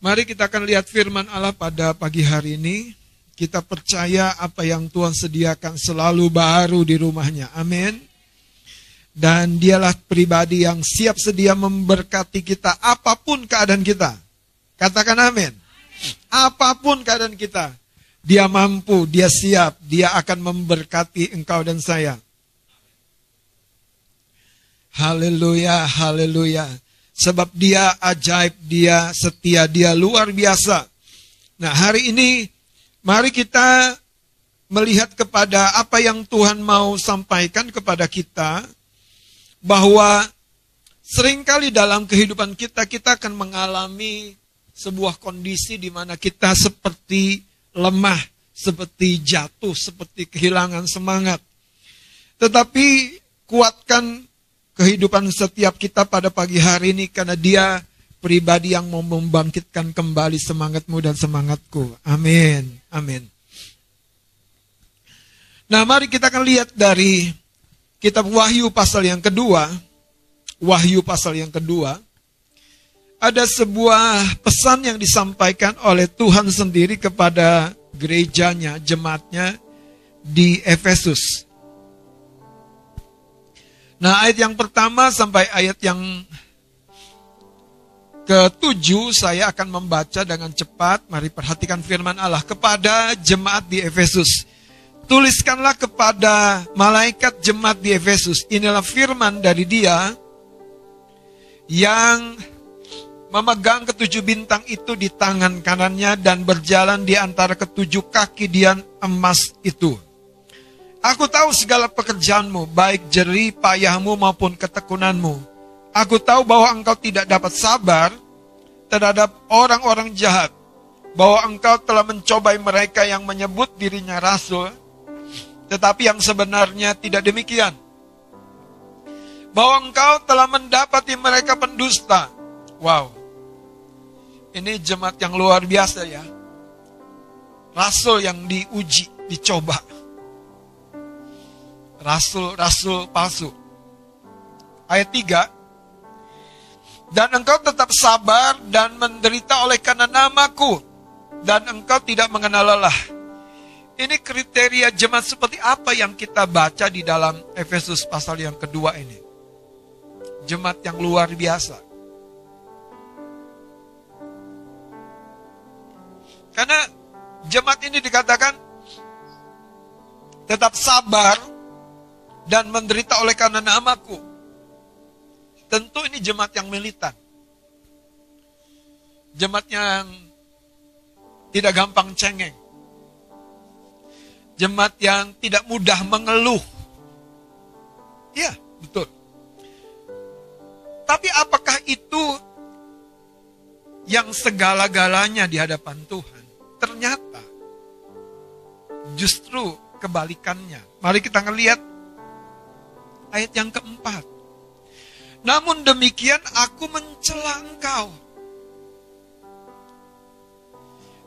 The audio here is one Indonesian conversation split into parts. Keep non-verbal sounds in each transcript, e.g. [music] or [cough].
Mari kita akan lihat firman Allah pada pagi hari ini. Kita percaya apa yang Tuhan sediakan selalu baru di rumahnya. Amin. Dan dialah pribadi yang siap sedia memberkati kita apa pun keadaan kita. Katakan amin. Apa pun keadaan kita. Dia mampu, dia siap, dia akan memberkati engkau dan saya. Haleluya, haleluya. Sebab dia ajaib, dia setia, dia luar biasa. Nah hari ini mari kita melihat kepada apa yang Tuhan mau sampaikan kepada kita. Bahwa sering kali dalam kehidupan kita, kita akan mengalami sebuah kondisi di mana kita seperti lemah, seperti jatuh, seperti kehilangan semangat. Tetapi kuatkan kehidupan setiap kita pada pagi hari ini karena dia pribadi yang mau membangkitkan kembali semangatmu dan semangatku. Amin. Amin. Nah, mari kita akan lihat dari kitab Wahyu pasal yang kedua. Wahyu pasal yang kedua ada sebuah pesan yang disampaikan oleh Tuhan sendiri kepada gerejanya, jemaatnya di Efesus. Nah, ayat yang pertama sampai ayat yang ketujuh saya akan membaca dengan cepat. Mari perhatikan firman Allah kepada jemaat di Efesus. Tuliskanlah kepada malaikat jemaat di Efesus. Inilah firman dari dia yang memegang ketujuh bintang itu di tangan kanannya dan berjalan di antara ketujuh kaki dian emas itu. Aku tahu segala pekerjaanmu, baik jeri payahmu maupun ketekunanmu. Aku tahu bahwa engkau tidak dapat sabar terhadap orang-orang jahat, bahwa engkau telah mencobai mereka yang menyebut dirinya rasul, tetapi yang sebenarnya tidak demikian. Bahwa engkau telah mendapati mereka pendusta. Wow, ini jemaat yang luar biasa ya. Rasul yang diuji, dicoba. Rasul-rasul palsu. Ayat 3. Dan engkau tetap sabar dan menderita oleh karena namaku. Dan engkau tidak mengenal lelah. Ini kriteria jemaat seperti apa yang kita baca di dalam Efesus pasal yang kedua ini. Jemaat yang luar biasa Karena jemaat ini dikatakan tetap sabar dan menderita oleh karena namaku. Tentu ini jemaat yang militan. Jemaat yang tidak gampang cengeng. Jemaat yang tidak mudah mengeluh. Ya, betul. Tapi apakah itu yang segala-galanya di hadapan Tuhan? Ternyata justru kebalikannya. Mari kita ngelihat ayat yang keempat. Namun demikian aku mencela engkau.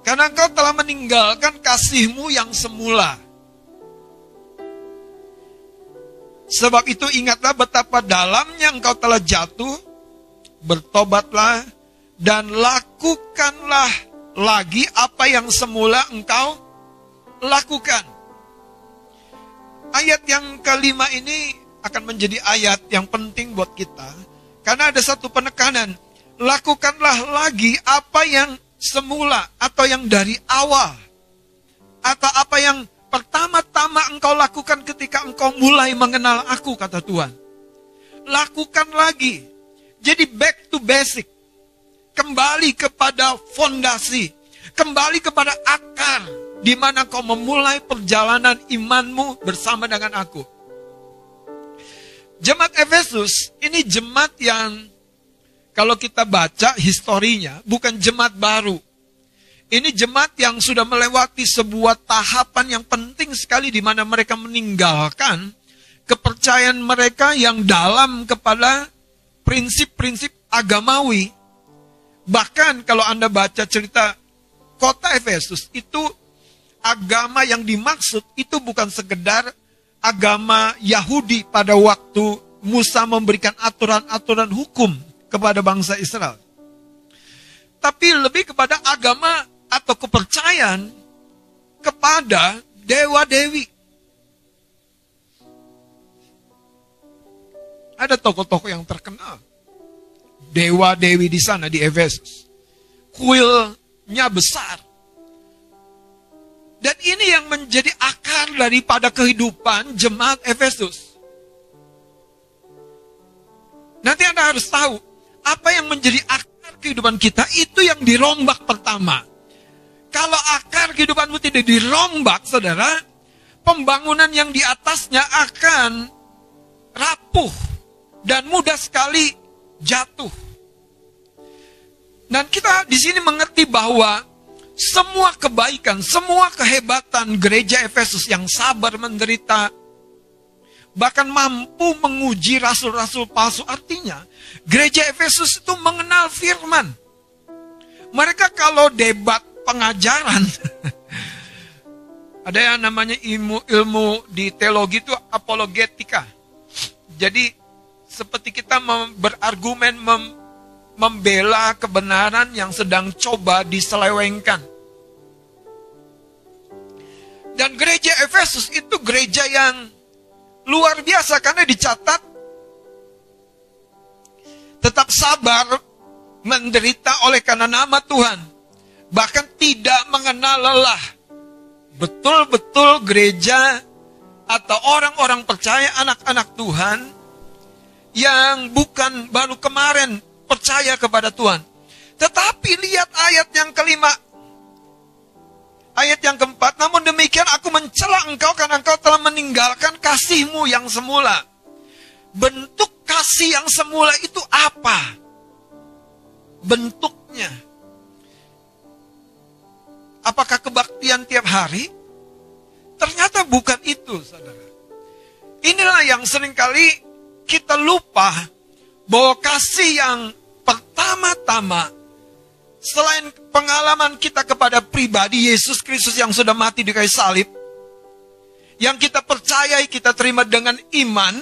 Karena engkau telah meninggalkan kasihmu yang semula. Sebab itu ingatlah betapa dalamnya engkau telah jatuh, bertobatlah, dan lakukanlah lagi apa yang semula engkau lakukan. Ayat yang kelima ini akan menjadi ayat yang penting buat kita. Karena ada satu penekanan. Lakukanlah lagi apa yang semula atau yang dari awal. Atau apa yang pertama-tama engkau lakukan ketika engkau mulai mengenal aku, kata Tuhan. Lakukan lagi. Jadi back to basic kembali kepada fondasi, kembali kepada akar di mana kau memulai perjalanan imanmu bersama dengan aku. Jemaat Efesus ini jemaat yang kalau kita baca historinya bukan jemaat baru. Ini jemaat yang sudah melewati sebuah tahapan yang penting sekali di mana mereka meninggalkan kepercayaan mereka yang dalam kepada prinsip-prinsip agamawi Bahkan kalau Anda baca cerita kota Efesus, itu agama yang dimaksud itu bukan sekedar agama Yahudi pada waktu Musa memberikan aturan-aturan hukum kepada bangsa Israel. tapi lebih kepada agama atau kepercayaan kepada dewa-dewi. Ada tokoh-tokoh yang terkenal. Dewa-dewi di sana di Efesus. Kuilnya besar. Dan ini yang menjadi akar daripada kehidupan jemaat Efesus. Nanti Anda harus tahu, apa yang menjadi akar kehidupan kita itu yang dirombak pertama. Kalau akar kehidupanmu tidak dirombak, saudara, pembangunan yang di atasnya akan rapuh dan mudah sekali jatuh. Dan kita di sini mengerti bahwa semua kebaikan, semua kehebatan gereja Efesus yang sabar menderita, bahkan mampu menguji rasul-rasul palsu. Artinya, gereja Efesus itu mengenal firman. Mereka kalau debat pengajaran, [laughs] ada yang namanya ilmu ilmu di teologi itu apologetika. Jadi seperti kita berargumen mem, membela kebenaran yang sedang coba diselewengkan. Dan gereja Efesus itu gereja yang luar biasa karena dicatat tetap sabar menderita oleh karena nama Tuhan. Bahkan tidak mengenal lelah. Betul-betul gereja atau orang-orang percaya anak-anak Tuhan yang bukan baru kemarin percaya kepada Tuhan. Tetapi lihat ayat yang kelima, Ayat yang keempat, namun demikian aku mencela engkau karena engkau telah meninggalkan kasihmu yang semula. Bentuk kasih yang semula itu apa? Bentuknya. Apakah kebaktian tiap hari? Ternyata bukan itu, saudara. Inilah yang sering kali kita lupa bahwa kasih yang pertama-tama selain pengalaman kita kepada pribadi Yesus Kristus yang sudah mati di kayu salib, yang kita percayai, kita terima dengan iman,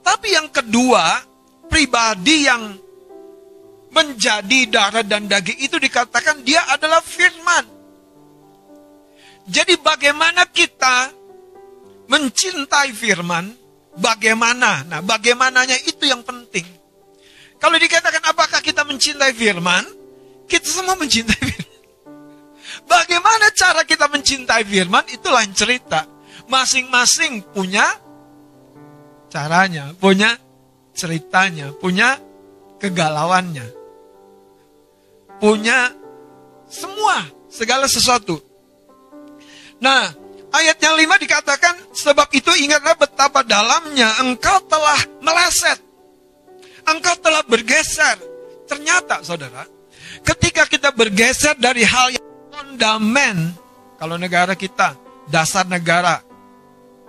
tapi yang kedua, pribadi yang menjadi darah dan daging itu dikatakan dia adalah firman. Jadi bagaimana kita mencintai firman, bagaimana? Nah, bagaimananya itu yang penting. Kalau dikatakan apakah kita mencintai firman? Kita semua mencintai firman. Bagaimana cara kita mencintai firman? Itu lain cerita. Masing-masing punya caranya, punya ceritanya, punya kegalauannya. Punya semua, segala sesuatu. Nah, ayat yang lima dikatakan, sebab itu ingatlah betapa dalamnya engkau telah meleset engkau telah bergeser. Ternyata saudara, ketika kita bergeser dari hal yang fondamen, kalau negara kita, dasar negara,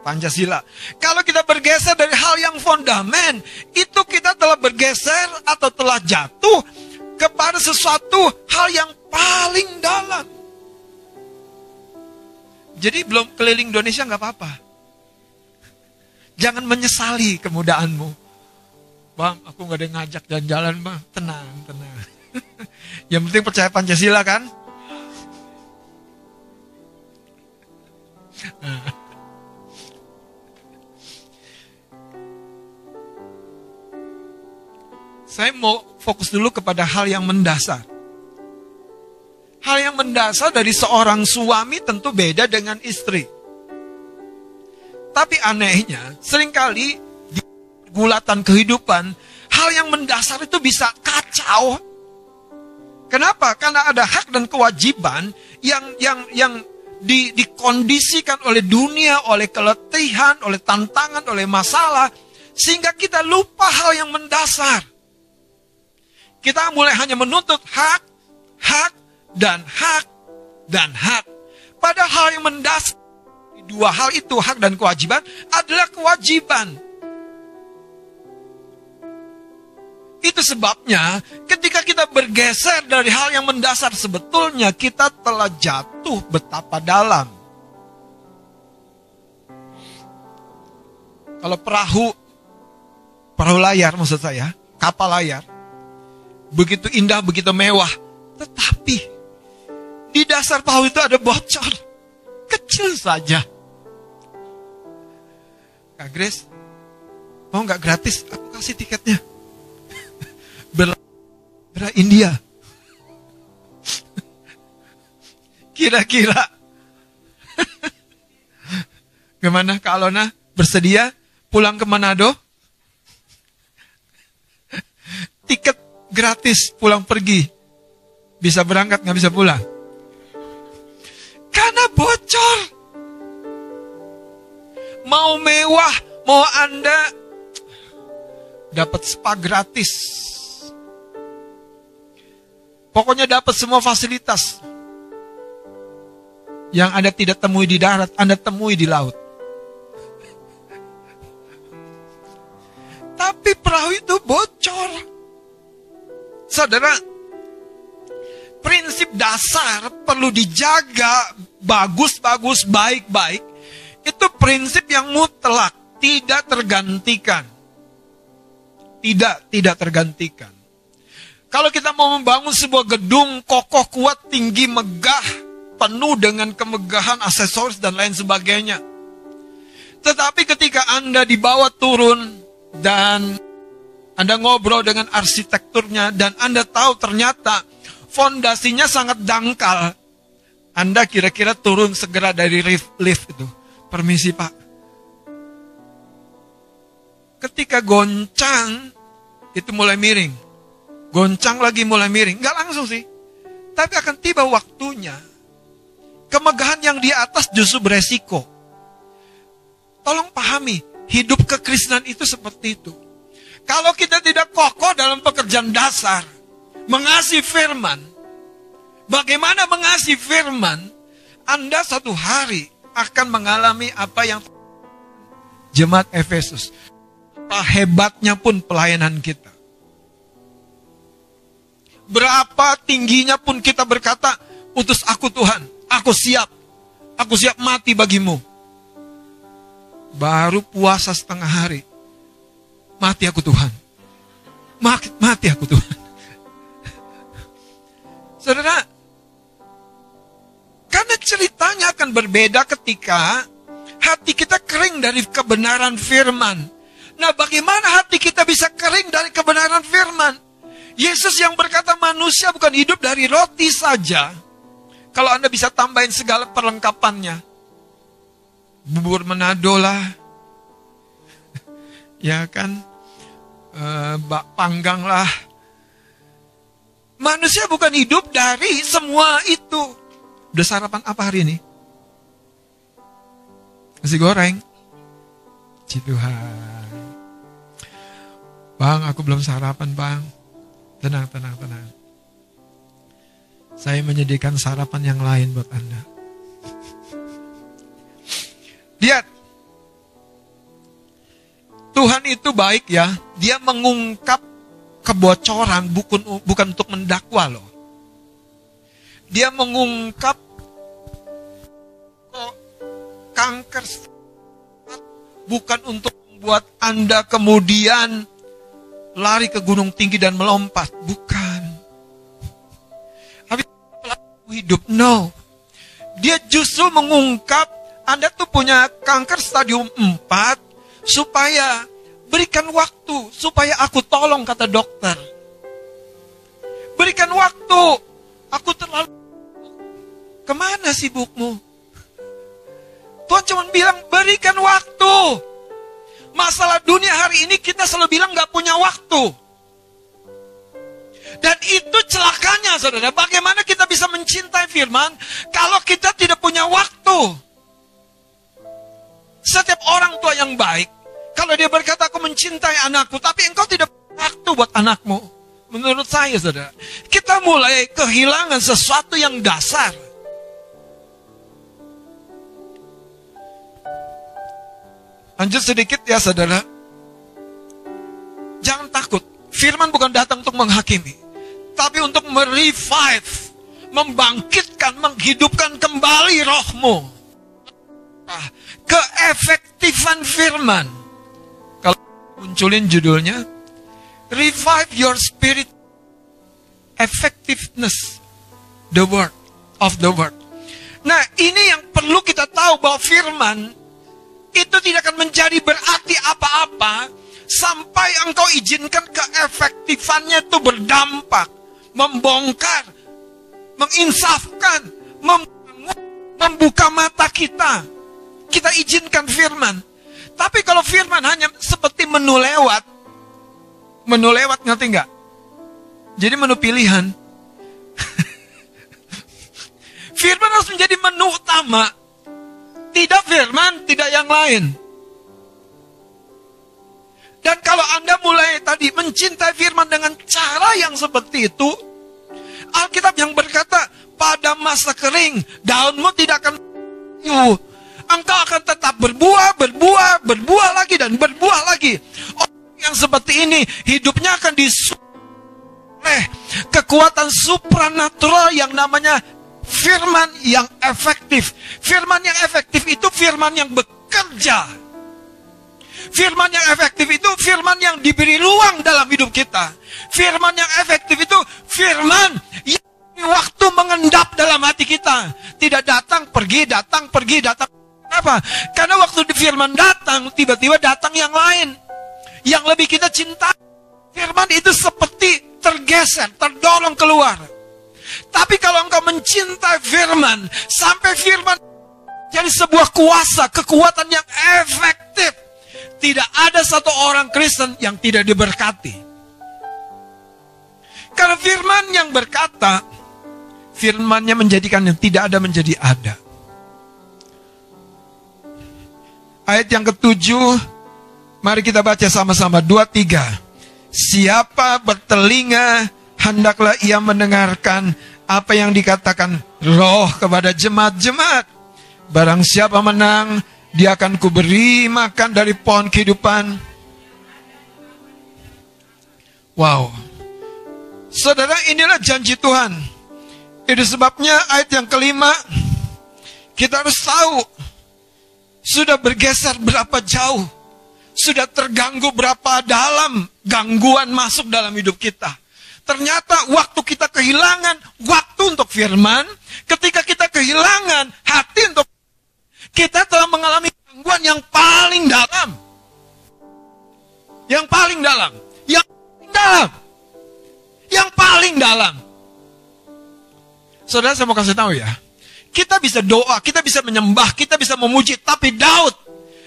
Pancasila. Kalau kita bergeser dari hal yang fondamen, itu kita telah bergeser atau telah jatuh kepada sesuatu hal yang paling dalam. Jadi belum keliling Indonesia nggak apa-apa. Jangan menyesali kemudaanmu. Bang, aku nggak ada yang ngajak jalan-jalan, bang. Tenang, tenang. [laughs] yang penting percaya Pancasila kan? [laughs] Saya mau fokus dulu kepada hal yang mendasar. Hal yang mendasar dari seorang suami tentu beda dengan istri. Tapi anehnya, sering kali gulatan kehidupan, hal yang mendasar itu bisa kacau. Kenapa? Karena ada hak dan kewajiban yang yang yang di, dikondisikan oleh dunia, oleh keletihan, oleh tantangan, oleh masalah, sehingga kita lupa hal yang mendasar. Kita mulai hanya menuntut hak, hak, dan hak, dan hak. Padahal yang mendasar dua hal itu, hak dan kewajiban, adalah kewajiban. Itu sebabnya ketika kita bergeser dari hal yang mendasar sebetulnya kita telah jatuh betapa dalam. Kalau perahu, perahu layar maksud saya, kapal layar, begitu indah, begitu mewah. Tetapi di dasar pahu itu ada bocor. Kecil saja. Kak Grace, mau nggak gratis? Aku kasih tiketnya. Bela, India. Kira-kira. Gimana Kak Alona? Bersedia pulang ke Manado? Tiket gratis pulang pergi. Bisa berangkat, nggak bisa pulang. Karena bocor. Mau mewah, mau Anda dapat spa gratis. Pokoknya dapat semua fasilitas. Yang Anda tidak temui di darat, Anda temui di laut. Tapi perahu itu bocor. Saudara, prinsip dasar perlu dijaga bagus-bagus, baik-baik. Itu prinsip yang mutlak, tidak tergantikan. Tidak, tidak tergantikan. Kalau kita mau membangun sebuah gedung kokoh, kuat, tinggi, megah, penuh dengan kemegahan, aksesoris, dan lain sebagainya. Tetapi ketika Anda dibawa turun dan Anda ngobrol dengan arsitekturnya dan Anda tahu ternyata fondasinya sangat dangkal. Anda kira-kira turun segera dari lift, lift itu. Permisi Pak. Ketika goncang, itu mulai miring. Goncang lagi mulai miring. Nggak langsung sih. Tapi akan tiba waktunya. Kemegahan yang di atas justru beresiko. Tolong pahami, hidup kekristenan itu seperti itu. Kalau kita tidak kokoh dalam pekerjaan dasar, mengasihi firman, bagaimana mengasihi firman, Anda satu hari akan mengalami apa yang jemaat Efesus. Hebatnya pun pelayanan kita. Berapa tingginya pun kita berkata, utus aku Tuhan, aku siap, aku siap mati bagimu. Baru puasa setengah hari, mati aku Tuhan. Mati, mati aku Tuhan. [laughs] Saudara, karena ceritanya akan berbeda ketika hati kita kering dari kebenaran firman. Nah, bagaimana hati kita bisa kering dari kebenaran firman? Yesus yang berkata manusia bukan hidup dari roti saja. Kalau Anda bisa tambahin segala perlengkapannya. Bubur Manado lah. [laughs] ya kan? E, bak panggang lah. Manusia bukan hidup dari semua itu. Udah sarapan apa hari ini? Nasi goreng. Ci Tuhan. Bang, aku belum sarapan, Bang. Tenang, tenang, tenang. Saya menyediakan sarapan yang lain buat Anda. [laughs] Lihat. Tuhan itu baik ya. Dia mengungkap kebocoran bukan bukan untuk mendakwa loh. Dia mengungkap oh, kanker bukan untuk membuat Anda kemudian lari ke gunung tinggi dan melompat. Bukan. Habis hidup. No. Dia justru mengungkap Anda tuh punya kanker stadium 4 supaya berikan waktu supaya aku tolong kata dokter. Berikan waktu. Aku terlalu Ke mana sibukmu? Tuhan cuma bilang berikan waktu. Masalah dunia hari ini kita selalu bilang gak punya waktu. Dan itu celakanya saudara. Bagaimana kita bisa mencintai firman kalau kita tidak punya waktu. Setiap orang tua yang baik. Kalau dia berkata aku mencintai anakku. Tapi engkau tidak punya waktu buat anakmu. Menurut saya saudara. Kita mulai kehilangan sesuatu yang dasar. Lanjut sedikit ya saudara. Jangan takut. Firman bukan datang untuk menghakimi. Tapi untuk merevive. Membangkitkan, menghidupkan kembali rohmu. Ah, keefektifan firman. Kalau munculin judulnya. Revive your spirit. effectiveness the word of the word. Nah, ini yang perlu kita tahu bahwa firman itu tidak akan menjadi berarti apa-apa sampai engkau izinkan keefektifannya itu berdampak, membongkar, menginsafkan, membuka mata kita. Kita izinkan firman. Tapi kalau firman hanya seperti menu lewat, menu lewat ngerti nggak? Jadi menu pilihan. [laughs] firman harus menjadi menu utama. Tidak firman, tidak yang lain. Dan kalau Anda mulai tadi mencintai firman dengan cara yang seperti itu, Alkitab yang berkata, pada masa kering, daunmu tidak akan Engkau akan tetap berbuah, berbuah, berbuah lagi dan berbuah lagi. Orang yang seperti ini, hidupnya akan disuruh oleh kekuatan supranatural yang namanya firman yang efektif. Firman yang efektif itu firman yang bekerja. Firman yang efektif itu firman yang diberi ruang dalam hidup kita. Firman yang efektif itu firman yang waktu mengendap dalam hati kita. Tidak datang, pergi, datang, pergi, datang. Kenapa? Karena waktu di firman datang, tiba-tiba datang yang lain. Yang lebih kita cinta. Firman itu seperti tergeser, terdorong keluar. Tapi kalau engkau mencintai firman, sampai firman jadi sebuah kuasa, kekuatan yang efektif. Tidak ada satu orang Kristen yang tidak diberkati. Karena firman yang berkata, firmannya menjadikan yang tidak ada menjadi ada. Ayat yang ketujuh, mari kita baca sama-sama. Dua, tiga. Siapa bertelinga, hendaklah ia mendengarkan apa yang dikatakan roh kepada jemaat-jemaat. Barang siapa menang, dia akan kuberi makan dari pohon kehidupan. Wow. Saudara, inilah janji Tuhan. Itu sebabnya ayat yang kelima, kita harus tahu, sudah bergeser berapa jauh sudah terganggu berapa dalam gangguan masuk dalam hidup kita. Ternyata waktu kita kehilangan waktu untuk firman, ketika kita kehilangan hati untuk kita telah mengalami gangguan yang paling dalam. Yang paling dalam. Yang paling dalam. Yang paling dalam. Saudara saya mau kasih tahu ya. Kita bisa doa, kita bisa menyembah, kita bisa memuji. Tapi Daud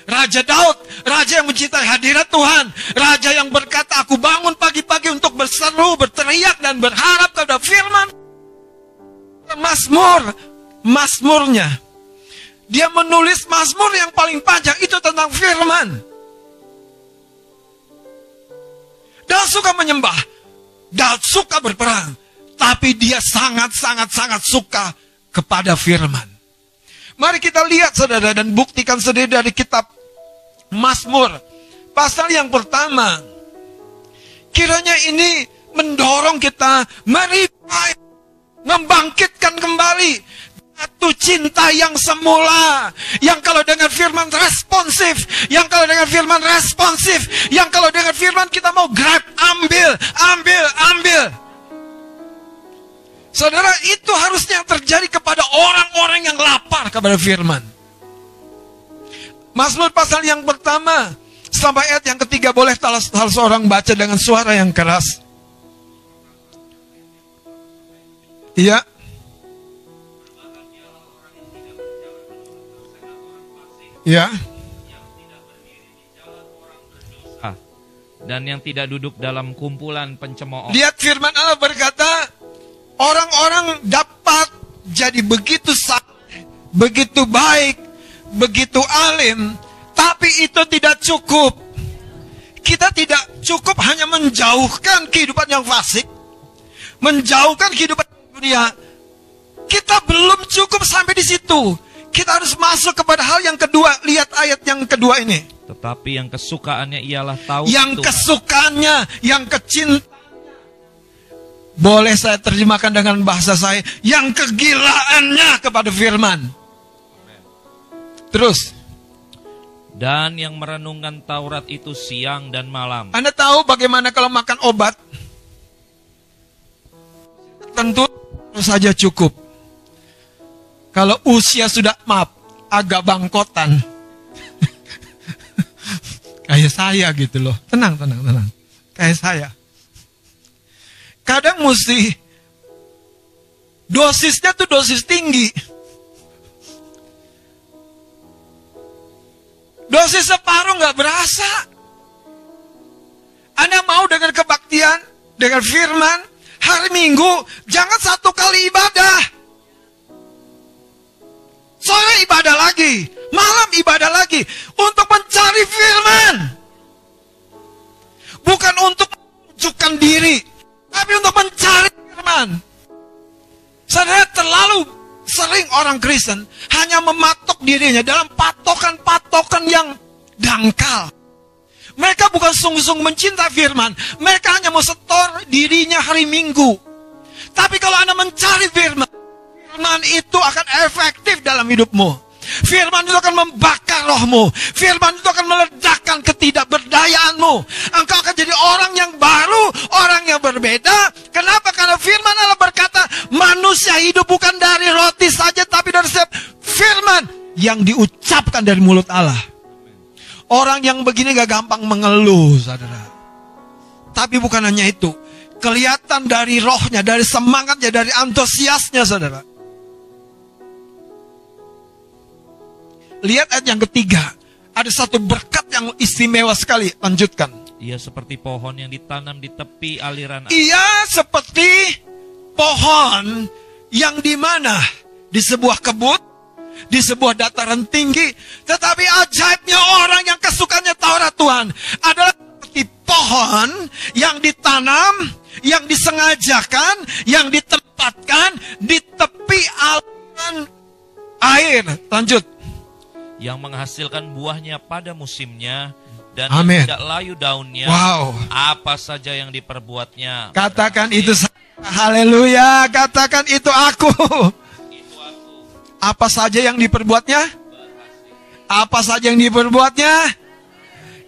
Raja Daud, raja yang mencintai hadirat Tuhan, raja yang berkata, "Aku bangun pagi-pagi untuk berseru, berteriak dan berharap kepada firman." Mazmur, Mazmurnya. Dia menulis Mazmur yang paling panjang itu tentang firman. Daud suka menyembah, Daud suka berperang, tapi dia sangat-sangat-sangat suka kepada firman. Mari kita lihat saudara dan buktikan sendiri dari kitab Mazmur pasal yang pertama. Kiranya ini mendorong kita meripai, membangkitkan kembali satu cinta yang semula, yang kalau dengan firman responsif, yang kalau dengan firman responsif, yang kalau dengan firman kita mau grab, ambil, ambil, ambil. Saudara, itu harusnya terjadi kepada orang-orang yang lapar kepada firman. Mazmur pasal yang pertama sampai ayat yang ketiga boleh salah seorang baca dengan suara yang keras. Iya. Ya. Dan yang tidak duduk dalam kumpulan pencemooh. Lihat firman Allah berkata, orang-orang dapat jadi begitu begitu baik, begitu alim, tapi itu tidak cukup. Kita tidak cukup hanya menjauhkan kehidupan yang fasik, menjauhkan kehidupan dunia. Kita belum cukup sampai di situ. Kita harus masuk kepada hal yang kedua. Lihat ayat yang kedua ini. Tetapi yang kesukaannya ialah tahu Yang Tuhan. kesukaannya, yang kecintaan. Boleh saya terjemahkan dengan bahasa saya. Yang kegilaannya kepada firman. Terus. Dan yang merenungkan Taurat itu siang dan malam. Anda tahu bagaimana kalau makan obat? tentu saja cukup. Kalau usia sudah maaf, agak bangkotan. [laughs] Kayak saya gitu loh. Tenang, tenang, tenang. Kayak saya. Kadang mesti dosisnya tuh dosis tinggi. Dosis separuh nggak berasa. Anda mau dengan kebaktian, dengan firman, hari Minggu, jangan satu kali ibadah. Sore ibadah lagi, malam ibadah lagi, untuk mencari firman. Bukan untuk menunjukkan diri, tapi untuk mencari firman. Saudara terlalu sering orang Kristen hanya mematok dirinya dalam patokan-patokan yang dangkal. Mereka bukan sungguh-sungguh mencinta firman. Mereka hanya mau setor dirinya hari Minggu. Tapi kalau Anda mencari firman, firman itu akan efektif dalam hidupmu. Firman itu akan membakar rohmu. Firman itu akan meledakkan ketidakberdayaanmu. Engkau akan jadi orang yang baru, orang yang berbeda. Kenapa? Karena firman Allah berkata, manusia hidup bukan dari roti saja, tapi dari setiap firman yang diucapkan dari mulut Allah. Orang yang begini gak gampang mengeluh, saudara. Tapi bukan hanya itu. Kelihatan dari rohnya, dari semangatnya, dari antusiasnya, saudara. Lihat ayat yang ketiga. Ada satu berkat yang istimewa sekali. Lanjutkan. Ia seperti pohon yang ditanam di tepi aliran Ia seperti pohon yang di mana? Di sebuah kebun di sebuah dataran tinggi. Tetapi ajaibnya orang yang kesukaannya Taurat Tuhan adalah seperti pohon yang ditanam, yang disengajakan, yang ditempatkan di tepi aliran air. Lanjut. Yang menghasilkan buahnya pada musimnya dan Amen. tidak layu daunnya. Wow. Apa saja yang diperbuatnya. Katakan itu Haleluya, katakan itu aku. Apa saja yang diperbuatnya? Apa saja yang diperbuatnya?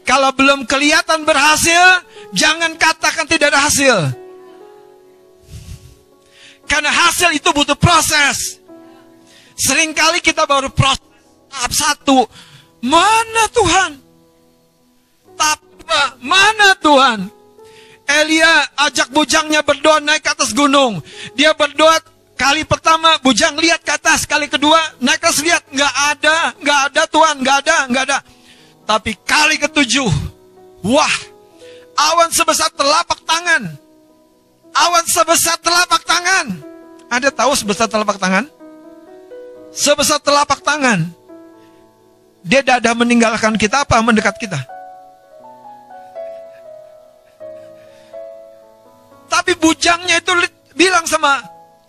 Kalau belum kelihatan berhasil, jangan katakan tidak ada hasil. Karena hasil itu butuh proses. Seringkali kita baru proses tahap satu. Mana Tuhan? Tahap mana Tuhan? Elia ajak bujangnya berdoa naik ke atas gunung. Dia berdoa Kali pertama bujang lihat ke atas, kali kedua naik atas lihat nggak ada, nggak ada Tuhan, nggak ada, nggak ada. Tapi kali ketujuh, wah, awan sebesar telapak tangan, awan sebesar telapak tangan. Ada tahu sebesar telapak tangan? Sebesar telapak tangan. Dia dadah meninggalkan kita apa mendekat kita? Tapi bujangnya itu bilang sama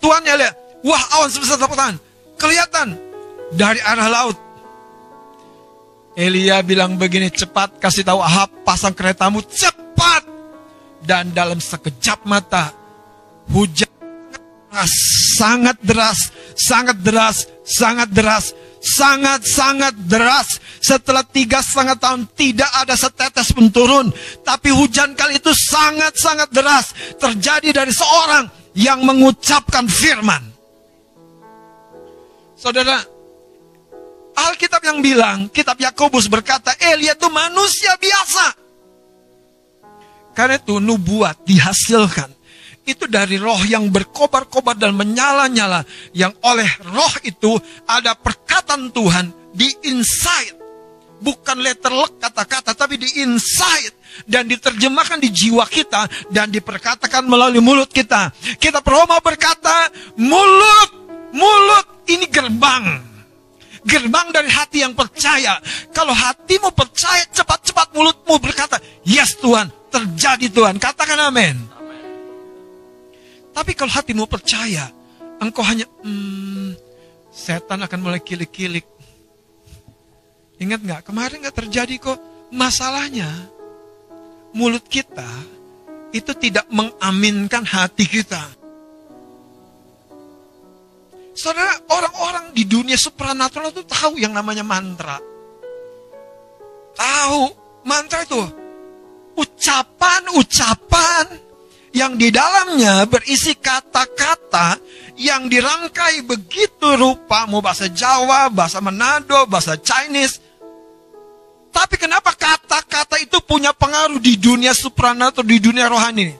Tuannya lihat, wah awan sebesar telapak. Kelihatan dari arah laut. Elia bilang begini, cepat kasih tahu Ahab, pasang keretamu cepat. Dan dalam sekejap mata, hujan sangat deras, sangat deras, sangat deras, sangat-sangat deras. Setelah tiga setengah tahun tidak ada setetes pun turun. Tapi hujan kali itu sangat-sangat deras. Terjadi dari seorang yang mengucapkan firman. Saudara, Alkitab yang bilang, kitab Yakobus berkata, Elia itu manusia biasa. Karena itu nubuat dihasilkan. Itu dari roh yang berkobar-kobar dan menyala-nyala. Yang oleh roh itu ada perkataan Tuhan di inside bukan letterlek kata-kata, tapi di inside dan diterjemahkan di jiwa kita dan diperkatakan melalui mulut kita. Kita Roma berkata, mulut, mulut ini gerbang. Gerbang dari hati yang percaya. Kalau hatimu percaya, cepat-cepat mulutmu berkata, yes Tuhan, terjadi Tuhan. Katakan amin. Tapi kalau hatimu percaya, engkau hanya, hmm, setan akan mulai kilik-kilik Ingat nggak? Kemarin nggak terjadi kok. Masalahnya, mulut kita itu tidak mengaminkan hati kita. Saudara, orang-orang di dunia supranatural itu tahu yang namanya mantra. Tahu, mantra itu ucapan-ucapan yang di dalamnya berisi kata-kata yang dirangkai begitu rupa, mau bahasa Jawa, bahasa Manado, bahasa Chinese. Tapi kenapa kata-kata itu punya pengaruh di dunia supranatural, di dunia rohani?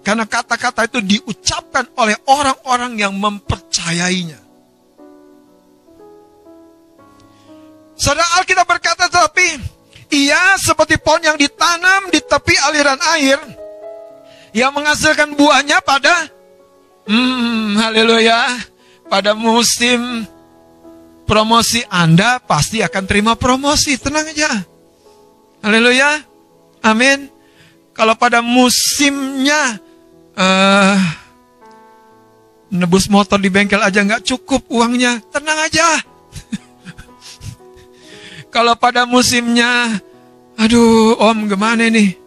Karena kata-kata itu diucapkan oleh orang-orang yang mempercayainya. Saudara Alkitab berkata, tapi ia seperti pohon yang ditanam di tepi aliran air, yang menghasilkan buahnya pada, hmm, haleluya, pada musim promosi Anda pasti akan terima promosi, tenang aja. Haleluya, amin. Kalau pada musimnya uh, nebus motor di bengkel aja nggak cukup uangnya, tenang aja. [laughs] Kalau pada musimnya, aduh om gimana nih?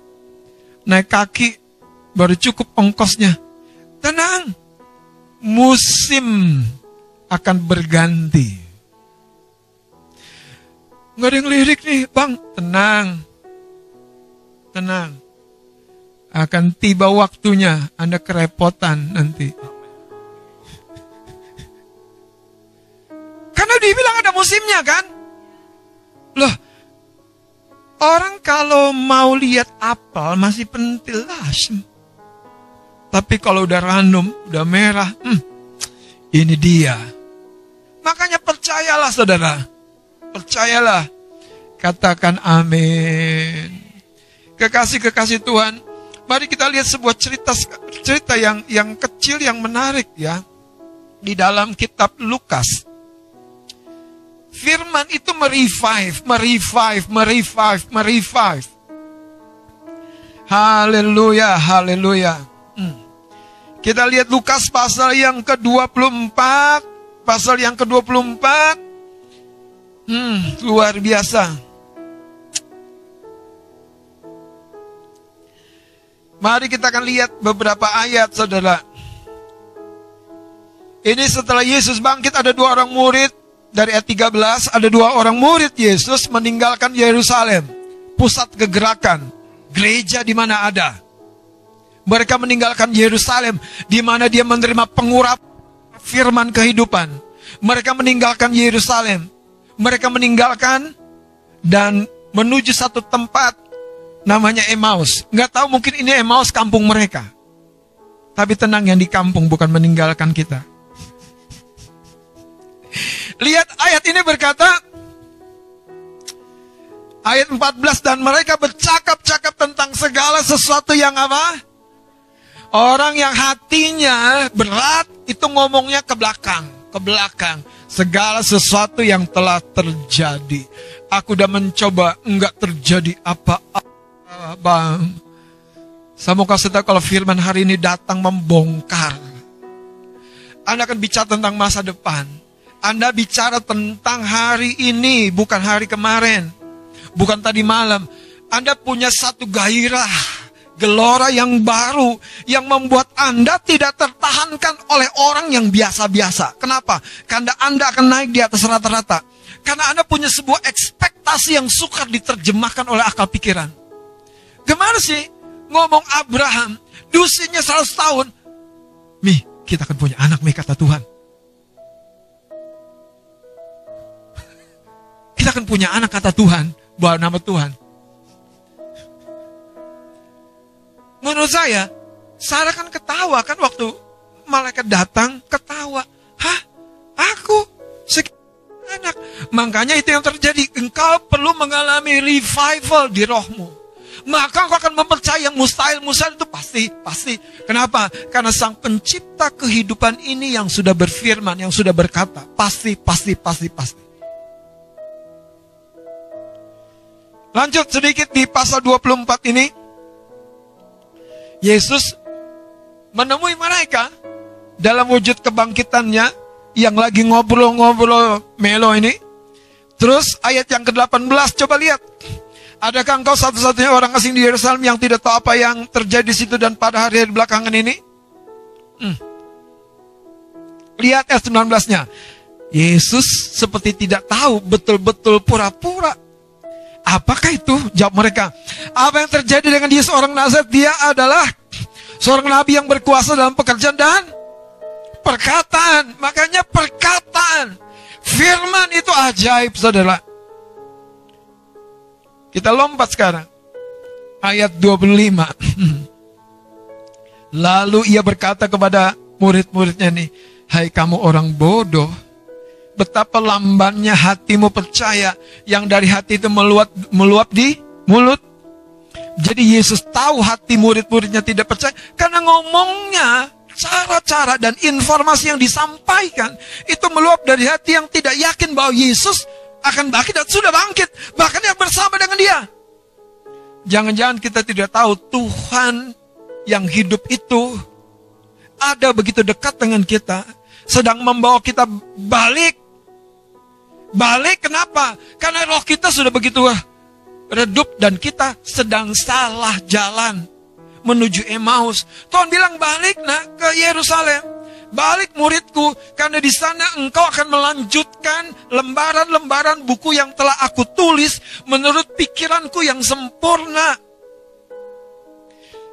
Naik kaki baru cukup ongkosnya. Tenang, musim akan berganti. Nggak ada yang lirik nih, bang. Tenang, tenang. Akan tiba waktunya Anda kerepotan nanti. [laughs] Karena dibilang ada musimnya kan? Loh, orang kalau mau lihat apel masih pentil asem. Tapi kalau udah random, udah merah, hmm, ini dia. Makanya percayalah saudara. Percayalah. Katakan amin. Kekasih-kekasih Tuhan, mari kita lihat sebuah cerita cerita yang yang kecil yang menarik ya di dalam kitab Lukas Firman itu merevive, merevive, merevive, merevive. Haleluya, haleluya. Kita lihat Lukas pasal yang ke-24, pasal yang ke-24. Hmm, luar biasa. Mari kita akan lihat beberapa ayat, saudara. Ini setelah Yesus bangkit ada dua orang murid dari ayat 13 ada dua orang murid Yesus meninggalkan Yerusalem, pusat kegerakan, gereja di mana ada. Mereka meninggalkan Yerusalem di mana dia menerima pengurap firman kehidupan. Mereka meninggalkan Yerusalem. Mereka meninggalkan dan menuju satu tempat namanya Emmaus. Nggak tahu mungkin ini Emmaus kampung mereka. Tapi tenang yang di kampung bukan meninggalkan kita. [laughs] Lihat ayat ini berkata, ayat 14 dan mereka bercakap-cakap tentang segala sesuatu yang apa? Orang yang hatinya berat itu ngomongnya ke belakang, ke belakang. Segala sesuatu yang telah terjadi. Aku udah mencoba enggak terjadi apa-apa, Bang. Saya mau kasih tahu kalau firman hari ini datang membongkar. Anda akan bicara tentang masa depan. Anda bicara tentang hari ini, bukan hari kemarin, bukan tadi malam. Anda punya satu gairah, gelora yang baru yang membuat Anda tidak tertahankan oleh orang yang biasa-biasa. Kenapa? Karena Anda akan naik di atas rata-rata. Karena Anda punya sebuah ekspektasi yang sukar diterjemahkan oleh akal pikiran. Gimana sih ngomong Abraham, dusinya 100 tahun. Mih, kita akan punya anak, mih kata Tuhan. [laughs] Kita akan punya anak kata Tuhan, bawa nama Tuhan. Menurut saya, Sarah kan ketawa kan waktu malaikat datang, ketawa. Hah? Aku? anak. Makanya itu yang terjadi. Engkau perlu mengalami revival di rohmu. Maka engkau akan mempercayai yang mustahil, mustahil itu pasti, pasti. Kenapa? Karena sang pencipta kehidupan ini yang sudah berfirman, yang sudah berkata. Pasti, pasti, pasti, pasti. Lanjut sedikit di pasal 24 ini. Yesus menemui mereka dalam wujud kebangkitannya yang lagi ngobrol-ngobrol melo ini. Terus ayat yang ke-18 coba lihat. Adakah engkau satu-satunya orang asing di Yerusalem yang tidak tahu apa yang terjadi di situ dan pada hari-hari belakangan ini? Hmm. Lihat ayat 19-nya. Yesus seperti tidak tahu betul-betul pura-pura Apakah itu? Jawab mereka. Apa yang terjadi dengan dia seorang Nazaret? Dia adalah seorang nabi yang berkuasa dalam pekerjaan dan perkataan. Makanya perkataan. Firman itu ajaib, saudara. Kita lompat sekarang. Ayat 25. [laughs] Lalu ia berkata kepada murid-muridnya nih, Hai kamu orang bodoh, betapa lambannya hatimu percaya yang dari hati itu meluap, meluap di mulut. Jadi Yesus tahu hati murid-muridnya tidak percaya karena ngomongnya cara-cara dan informasi yang disampaikan itu meluap dari hati yang tidak yakin bahwa Yesus akan bangkit dan sudah bangkit bahkan yang bersama dengan dia. Jangan-jangan kita tidak tahu Tuhan yang hidup itu ada begitu dekat dengan kita sedang membawa kita balik Balik kenapa? Karena roh kita sudah begitu redup dan kita sedang salah jalan menuju Emmaus. Tuhan bilang balik nak ke Yerusalem. Balik muridku, karena di sana engkau akan melanjutkan lembaran-lembaran buku yang telah aku tulis menurut pikiranku yang sempurna.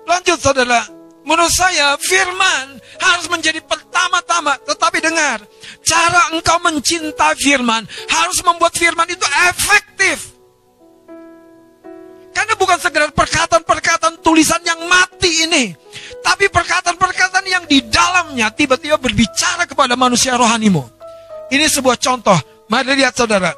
Lanjut saudara, menurut saya firman harus menjadi pertama-tama, tetapi dengar, Cara engkau mencinta firman harus membuat firman itu efektif. Karena bukan sekedar perkataan-perkataan tulisan yang mati ini. Tapi perkataan-perkataan yang di dalamnya tiba-tiba berbicara kepada manusia rohanimu. Ini sebuah contoh. Mari lihat saudara.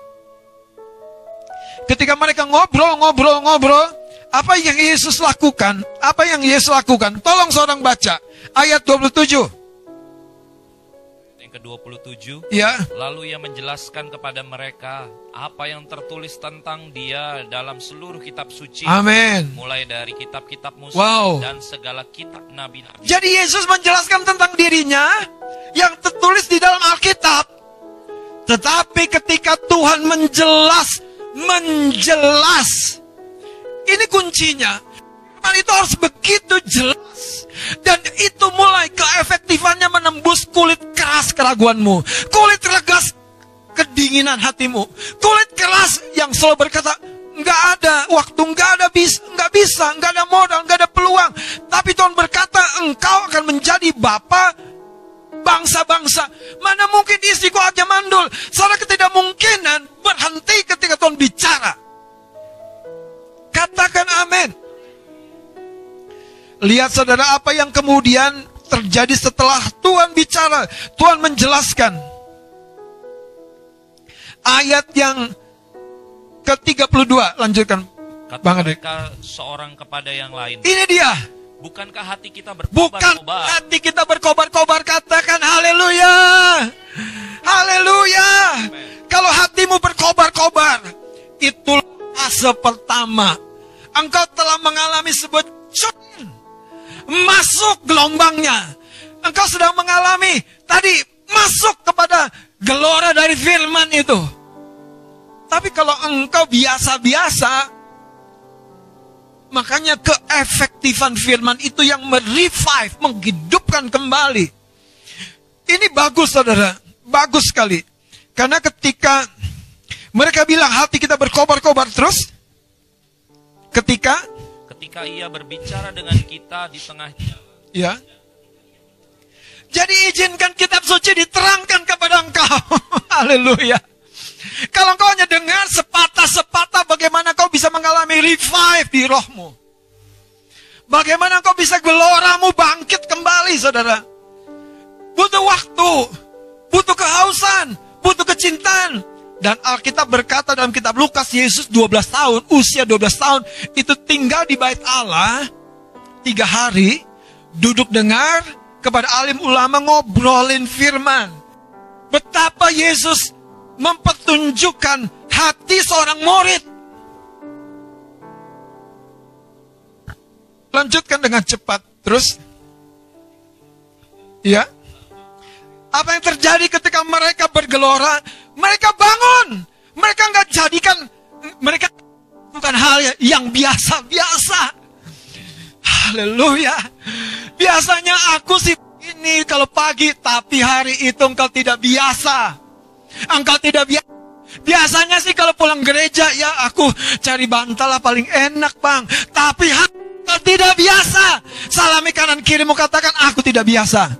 Ketika mereka ngobrol, ngobrol, ngobrol. Apa yang Yesus lakukan? Apa yang Yesus lakukan? Tolong seorang baca. Ayat 27 ke-27. Ya. Lalu ia menjelaskan kepada mereka apa yang tertulis tentang dia dalam seluruh kitab suci. Amin. Mulai dari kitab-kitab Musa wow. dan segala kitab nabi-nabi. Jadi Yesus menjelaskan tentang dirinya yang tertulis di dalam Alkitab. Tetapi ketika Tuhan menjelas, menjelas. Ini kuncinya. Firman itu harus begitu jelas. Dan itu mulai keefektifannya menembus kulit keras keraguanmu. Kulit regas kedinginan hatimu. Kulit keras yang selalu berkata, nggak ada waktu, nggak ada bis, nggak bisa, nggak ada modal, nggak ada peluang. Tapi Tuhan berkata, engkau akan menjadi bapa bangsa-bangsa. Mana mungkin istriku aja mandul. Salah ketidakmungkinan berhenti ketika Tuhan bicara. Katakan amin. Lihat saudara apa yang kemudian terjadi setelah Tuhan bicara. Tuhan menjelaskan. Ayat yang ke-32. Lanjutkan. Kata Bang mereka seorang kepada yang lain. Ini dia. Bukankah hati kita berkobar-kobar? Bukan hati kita berkobar-kobar. Katakan haleluya. Haleluya. Kalau hatimu berkobar-kobar. Itu fase pertama. Engkau telah mengalami sebuah masuk gelombangnya. Engkau sedang mengalami tadi masuk kepada gelora dari firman itu. Tapi kalau engkau biasa-biasa, makanya keefektifan firman itu yang merevive, menghidupkan kembali. Ini bagus saudara, bagus sekali. Karena ketika mereka bilang hati kita berkobar-kobar terus, ketika ketika ia berbicara dengan kita di tengah jalan. Ya. Jadi izinkan kitab suci diterangkan kepada engkau. [laughs] Haleluya. Kalau engkau hanya dengar sepatah-sepatah bagaimana kau bisa mengalami revive di rohmu. Bagaimana kau bisa geloramu bangkit kembali saudara. Butuh waktu. Butuh kehausan. Butuh kecintaan. Dan Alkitab berkata dalam kitab Lukas, Yesus 12 tahun, usia 12 tahun, itu tinggal di bait Allah, tiga hari, duduk dengar, kepada alim ulama ngobrolin firman. Betapa Yesus mempertunjukkan hati seorang murid. Lanjutkan dengan cepat. Terus. Ya. Apa yang terjadi ketika mereka bergelora? Mereka bangun. Mereka nggak jadikan mereka bukan hal yang biasa-biasa. Haleluya. Biasanya aku sih ini kalau pagi, tapi hari itu engkau tidak biasa. Engkau tidak biasa. Biasanya sih kalau pulang gereja ya aku cari bantal lah paling enak bang. Tapi Hana tidak biasa. Salami kanan kiri mau katakan aku tidak biasa.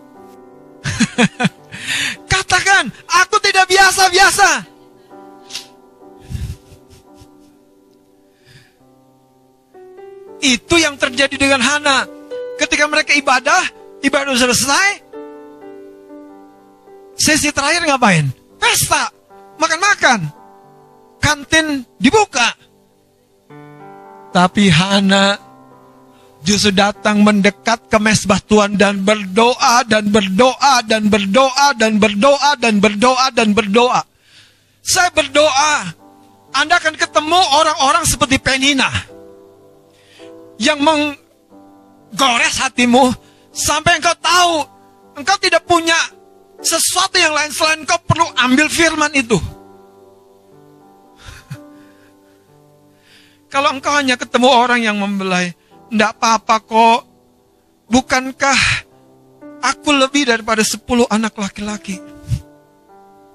[laughs] katakan aku tidak biasa-biasa. Itu yang terjadi dengan Hana. Ketika mereka ibadah, ibadah selesai. Sesi terakhir ngapain? Pesta, makan-makan. Kantin dibuka. Tapi Hana justru datang mendekat ke mesbah Tuhan dan berdoa dan berdoa dan berdoa dan berdoa dan berdoa dan berdoa. Saya berdoa, Anda akan ketemu orang-orang seperti Penina yang menggores hatimu sampai engkau tahu engkau tidak punya sesuatu yang lain selain engkau perlu ambil firman itu. Kalau engkau hanya ketemu orang yang membelai, tidak apa-apa kok. Bukankah aku lebih daripada sepuluh anak laki-laki?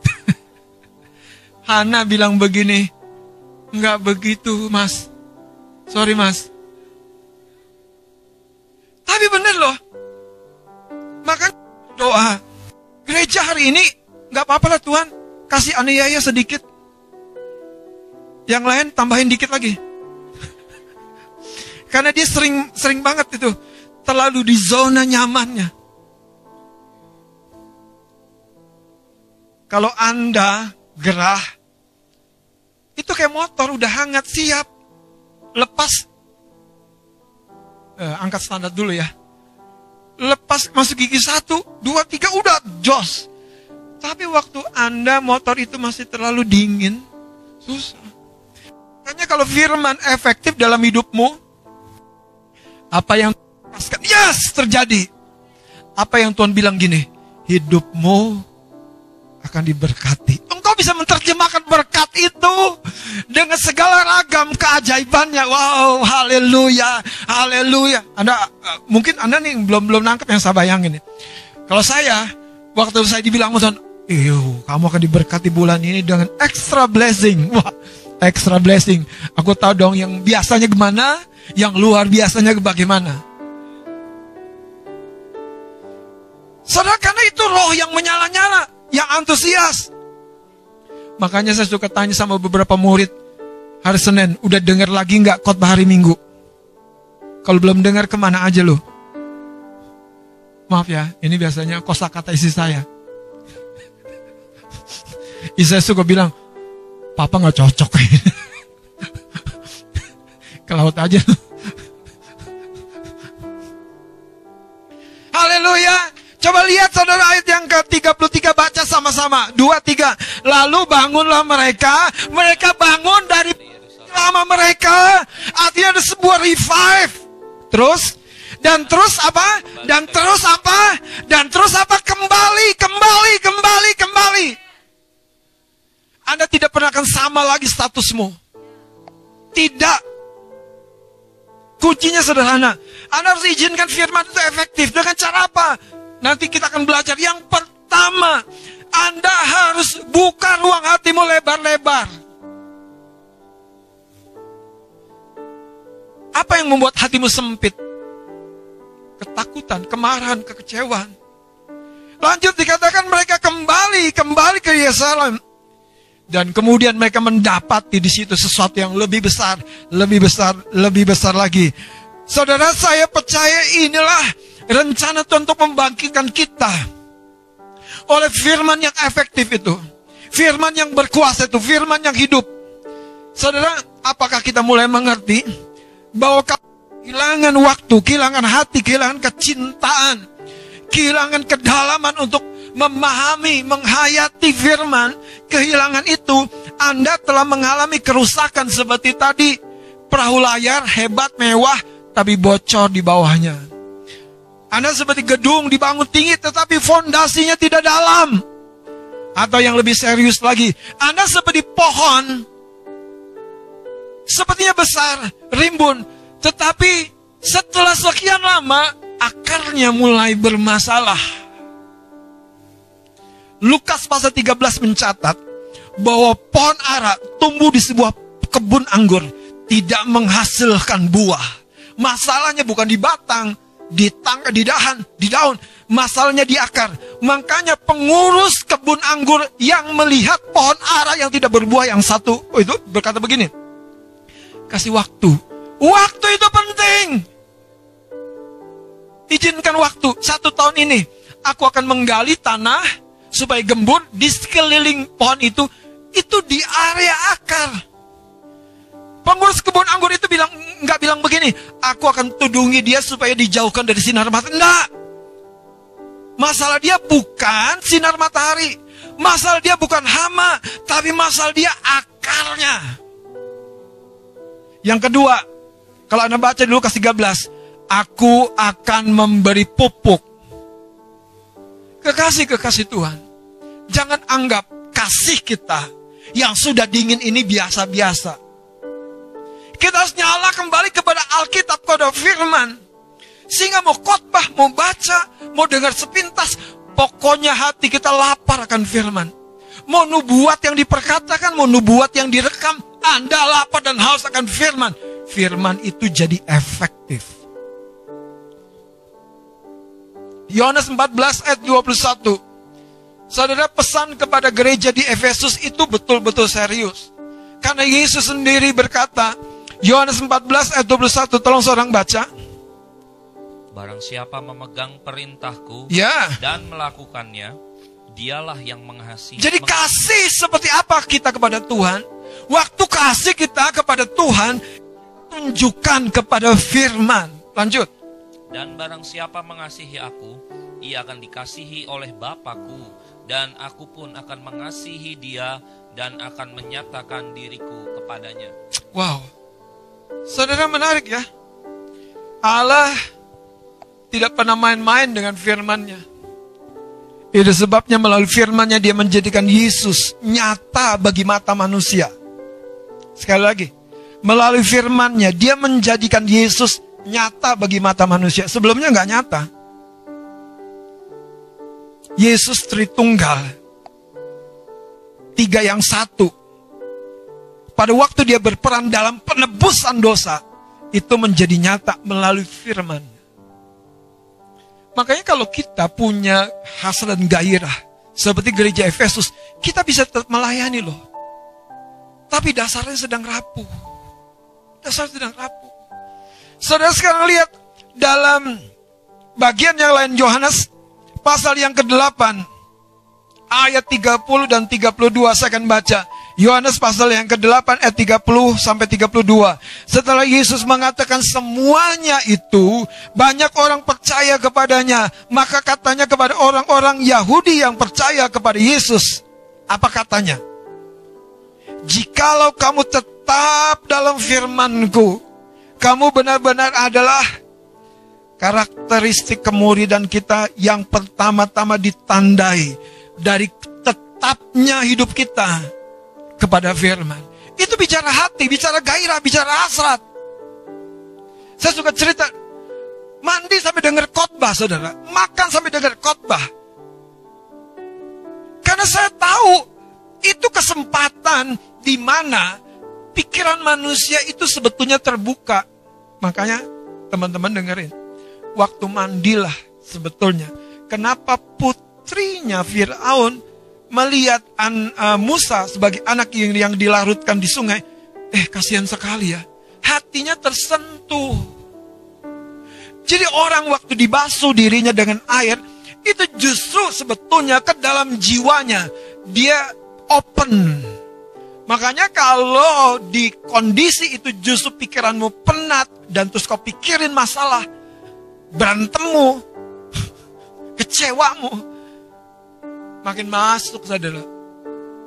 [laughs] Hana bilang begini, enggak begitu mas. Sorry mas, tapi bener loh. Makan doa. Gereja hari ini nggak apa-apa lah Tuhan. Kasih aniaya sedikit. Yang lain tambahin dikit lagi. Karena dia sering sering banget itu terlalu di zona nyamannya. Kalau Anda gerah, itu kayak motor udah hangat siap. Lepas eh, angkat standar dulu ya. Lepas masuk gigi satu, dua, tiga, udah jos. Tapi waktu Anda motor itu masih terlalu dingin, susah. Makanya kalau firman efektif dalam hidupmu, apa yang yes terjadi. Apa yang Tuhan bilang gini, hidupmu akan diberkati bisa menerjemahkan berkat itu dengan segala ragam keajaibannya. Wow, haleluya, haleluya. Anda mungkin Anda nih belum belum nangkep yang saya bayangin. Kalau saya waktu saya dibilang Tuhan, "Iyo, kamu akan diberkati bulan ini dengan extra blessing." Wah, extra blessing. Aku tahu dong yang biasanya gimana, yang luar biasanya bagaimana. Saudara, karena itu roh yang menyala-nyala, yang antusias. Makanya saya suka tanya sama beberapa murid hari Senin, udah dengar lagi nggak khotbah hari Minggu? Kalau belum dengar ke mana aja lo? Maaf ya, ini biasanya kosakata isi saya. [laughs] Isi saya suka bilang, Papa nggak cocok. [laughs] Laut aja. Haleluya. Coba lihat saudara ayat yang ke-33 baca sama-sama. Dua, tiga. Lalu bangunlah mereka. Mereka bangun dari lama mereka. Artinya ada sebuah revive. Terus. Dan terus apa? Dan terus apa? Dan terus apa? Kembali, kembali, kembali, kembali. Anda tidak pernah akan sama lagi statusmu. Tidak. Kuncinya sederhana. Anda harus izinkan firman itu efektif. Dengan cara apa? Nanti kita akan belajar yang pertama, Anda harus buka ruang hatimu lebar-lebar. Apa yang membuat hatimu sempit? Ketakutan, kemarahan, kekecewaan. Lanjut dikatakan mereka kembali, kembali ke Yerusalem. Dan kemudian mereka mendapati di situ sesuatu yang lebih besar, lebih besar, lebih besar lagi. Saudara saya percaya inilah rencana Tuhan untuk membangkitkan kita oleh firman yang efektif itu. Firman yang berkuasa itu, firman yang hidup. Saudara, apakah kita mulai mengerti bahwa kehilangan waktu, kehilangan hati, kehilangan kecintaan, kehilangan kedalaman untuk memahami, menghayati firman, kehilangan itu, Anda telah mengalami kerusakan seperti tadi. Perahu layar hebat, mewah, tapi bocor di bawahnya. Anda seperti gedung dibangun tinggi tetapi fondasinya tidak dalam. Atau yang lebih serius lagi, Anda seperti pohon sepertinya besar, rimbun, tetapi setelah sekian lama akarnya mulai bermasalah. Lukas pasal 13 mencatat, bahwa pohon ara tumbuh di sebuah kebun anggur tidak menghasilkan buah. Masalahnya bukan di batang, di tangga, di dahan, di daun. Masalahnya di akar. Makanya pengurus kebun anggur yang melihat pohon ara yang tidak berbuah yang satu, oh itu berkata begini. Kasih waktu. Waktu itu penting. Izinkan waktu satu tahun ini. Aku akan menggali tanah supaya gembur di sekeliling pohon itu. Itu di area akar. Pengurus kebun anggur itu bilang nggak bilang begini, aku akan tudungi dia supaya dijauhkan dari sinar matahari. Enggak. Masalah dia bukan sinar matahari. Masalah dia bukan hama, tapi masalah dia akarnya. Yang kedua, kalau Anda baca dulu ke 13, aku akan memberi pupuk. Kekasih-kekasih Tuhan, jangan anggap kasih kita yang sudah dingin ini biasa-biasa. Kita harus nyala kembali kepada Alkitab, kepada firman. Sehingga mau khotbah, mau baca, mau dengar sepintas, pokoknya hati kita lapar akan firman. Mau nubuat yang diperkatakan, mau nubuat yang direkam, anda lapar dan haus akan firman. Firman itu jadi efektif. Yohanes 14 ayat 21. Saudara pesan kepada gereja di Efesus itu betul-betul serius. Karena Yesus sendiri berkata, Yohanes 14 ayat 21, tolong seorang baca. Barang siapa memegang perintahku ya. dan melakukannya, dialah yang mengasihi. Jadi kasih seperti apa kita kepada Tuhan? Waktu kasih kita kepada Tuhan, tunjukkan kepada firman. Lanjut. Dan barang siapa mengasihi aku, ia akan dikasihi oleh Bapakku, dan aku pun akan mengasihi dia dan akan menyatakan diriku kepadanya. Wow. Saudara menarik ya. Allah tidak pernah main-main dengan firman-Nya. Itu sebabnya melalui firman-Nya dia menjadikan Yesus nyata bagi mata manusia. Sekali lagi, melalui firman-Nya dia menjadikan Yesus nyata bagi mata manusia. Sebelumnya nggak nyata. Yesus Tritunggal. Tiga yang satu. Pada waktu dia berperan dalam penebusan dosa, itu menjadi nyata melalui firman. Makanya kalau kita punya hasrat dan gairah, seperti gereja Efesus, kita bisa tetap melayani loh. Tapi dasarnya sedang rapuh. Dasar sedang rapuh. Saudara sekarang lihat dalam bagian yang lain Yohanes pasal yang ke-8 ayat 30 dan 32 saya akan baca. Yohanes pasal yang ke-8 ayat 30 sampai 32. Setelah Yesus mengatakan semuanya itu, banyak orang percaya kepadanya. Maka katanya kepada orang-orang Yahudi yang percaya kepada Yesus. Apa katanya? Jikalau kamu tetap dalam firmanku, kamu benar-benar adalah karakteristik kemuridan kita yang pertama-tama ditandai dari tetapnya hidup kita kepada firman. Itu bicara hati, bicara gairah, bicara hasrat. Saya suka cerita, mandi sampai dengar khotbah saudara, makan sampai dengar khotbah. Karena saya tahu itu kesempatan di mana pikiran manusia itu sebetulnya terbuka. Makanya teman-teman dengerin. Waktu mandilah sebetulnya. Kenapa putrinya Fir'aun melihat an, uh, Musa sebagai anak yang, yang dilarutkan di sungai. Eh kasihan sekali ya. Hatinya tersentuh. Jadi orang waktu dibasuh dirinya dengan air. Itu justru sebetulnya ke dalam jiwanya. Dia open. Makanya kalau di kondisi itu justru pikiranmu penat dan terus kau pikirin masalah berantemmu, kecewamu, makin masuk saudara.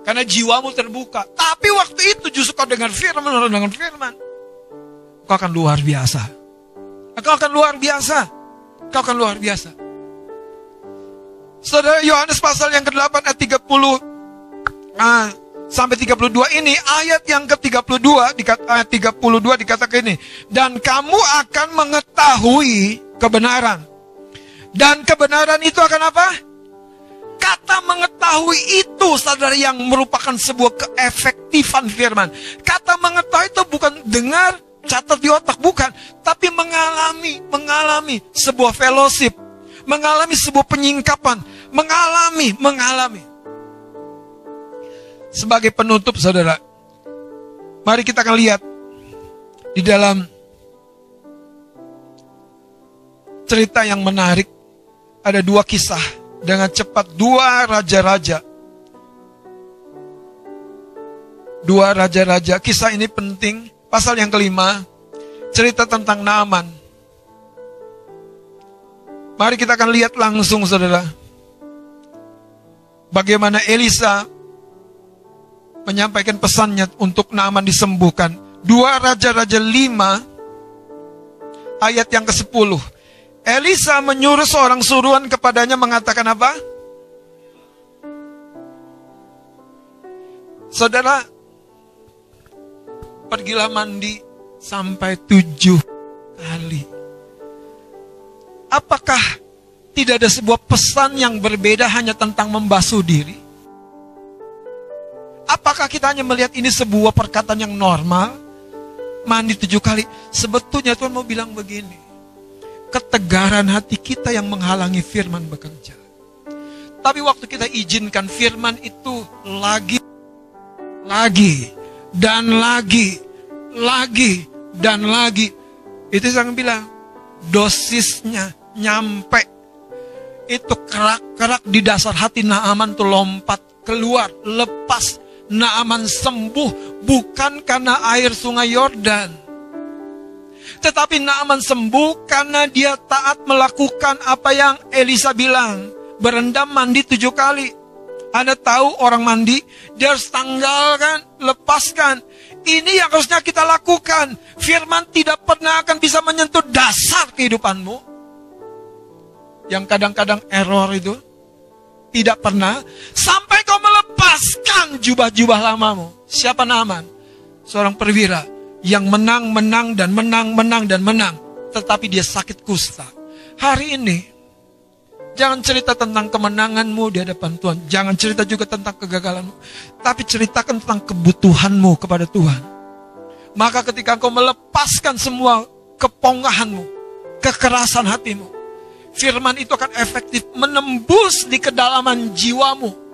Karena jiwamu terbuka. Tapi waktu itu justru kau dengar firman, dengan firman. Kau akan luar biasa. Kau akan luar biasa. Kau akan luar biasa. Saudara Yohanes pasal yang ke-8 ayat 30 ah, sampai 32 ini ayat yang ke-32 ayat 32 dikatakan ini dan kamu akan mengetahui kebenaran dan kebenaran itu akan apa? Kata mengetahui itu saudara yang merupakan sebuah keefektifan firman. Kata mengetahui itu bukan dengar, catat di otak, bukan. Tapi mengalami, mengalami sebuah fellowship. Mengalami sebuah penyingkapan. Mengalami, mengalami. Sebagai penutup saudara, mari kita akan lihat di dalam cerita yang menarik. Ada dua kisah dengan cepat dua raja-raja. Dua raja-raja. Kisah ini penting. Pasal yang kelima, cerita tentang Naaman. Mari kita akan lihat langsung saudara. Bagaimana Elisa menyampaikan pesannya untuk Naaman disembuhkan. Dua Raja-Raja lima ayat yang ke-10. Elisa menyuruh seorang suruhan kepadanya mengatakan apa? Saudara, pergilah mandi sampai tujuh kali. Apakah tidak ada sebuah pesan yang berbeda hanya tentang membasuh diri? Apakah kita hanya melihat ini sebuah perkataan yang normal? Mandi tujuh kali. Sebetulnya Tuhan mau bilang begini ketegaran hati kita yang menghalangi firman bekerja. Tapi waktu kita izinkan firman itu lagi, lagi, dan lagi, lagi, dan lagi. Itu saya bilang, dosisnya nyampe. Itu kerak-kerak di dasar hati Naaman tuh lompat keluar, lepas. Naaman sembuh bukan karena air sungai Yordan tetapi Naaman sembuh karena dia taat melakukan apa yang Elisa bilang. Berendam mandi tujuh kali. Anda tahu orang mandi, dia harus tanggalkan, lepaskan. Ini yang harusnya kita lakukan. Firman tidak pernah akan bisa menyentuh dasar kehidupanmu. Yang kadang-kadang error itu. Tidak pernah. Sampai kau melepaskan jubah-jubah lamamu. Siapa Naaman? Seorang perwira yang menang, menang, dan menang, menang, dan menang. Tetapi dia sakit kusta. Hari ini, jangan cerita tentang kemenanganmu di hadapan Tuhan. Jangan cerita juga tentang kegagalanmu. Tapi ceritakan tentang kebutuhanmu kepada Tuhan. Maka ketika engkau melepaskan semua kepongahanmu, kekerasan hatimu, firman itu akan efektif menembus di kedalaman jiwamu.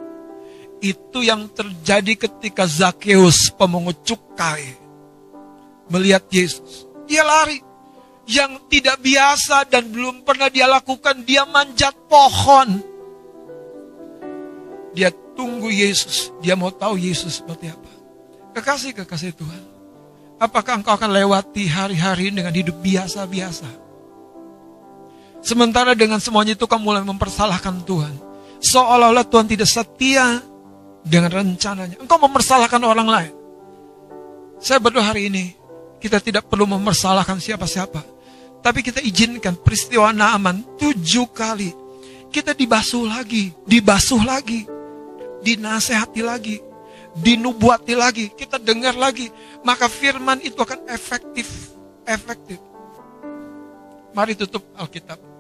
Itu yang terjadi ketika Zakheus pemungut cukai melihat Yesus. Dia lari. Yang tidak biasa dan belum pernah dia lakukan, dia manjat pohon. Dia tunggu Yesus. Dia mau tahu Yesus seperti apa. Kekasih-kekasih Tuhan. Apakah engkau akan lewati hari-hari dengan hidup biasa-biasa? Sementara dengan semuanya itu kamu mulai mempersalahkan Tuhan. Seolah-olah Tuhan tidak setia dengan rencananya. Engkau mempersalahkan orang lain. Saya berdoa hari ini, kita tidak perlu mempersalahkan siapa-siapa. Tapi kita izinkan peristiwa Naaman tujuh kali. Kita dibasuh lagi, dibasuh lagi, dinasehati lagi, dinubuati lagi, kita dengar lagi. Maka firman itu akan efektif, efektif. Mari tutup Alkitab.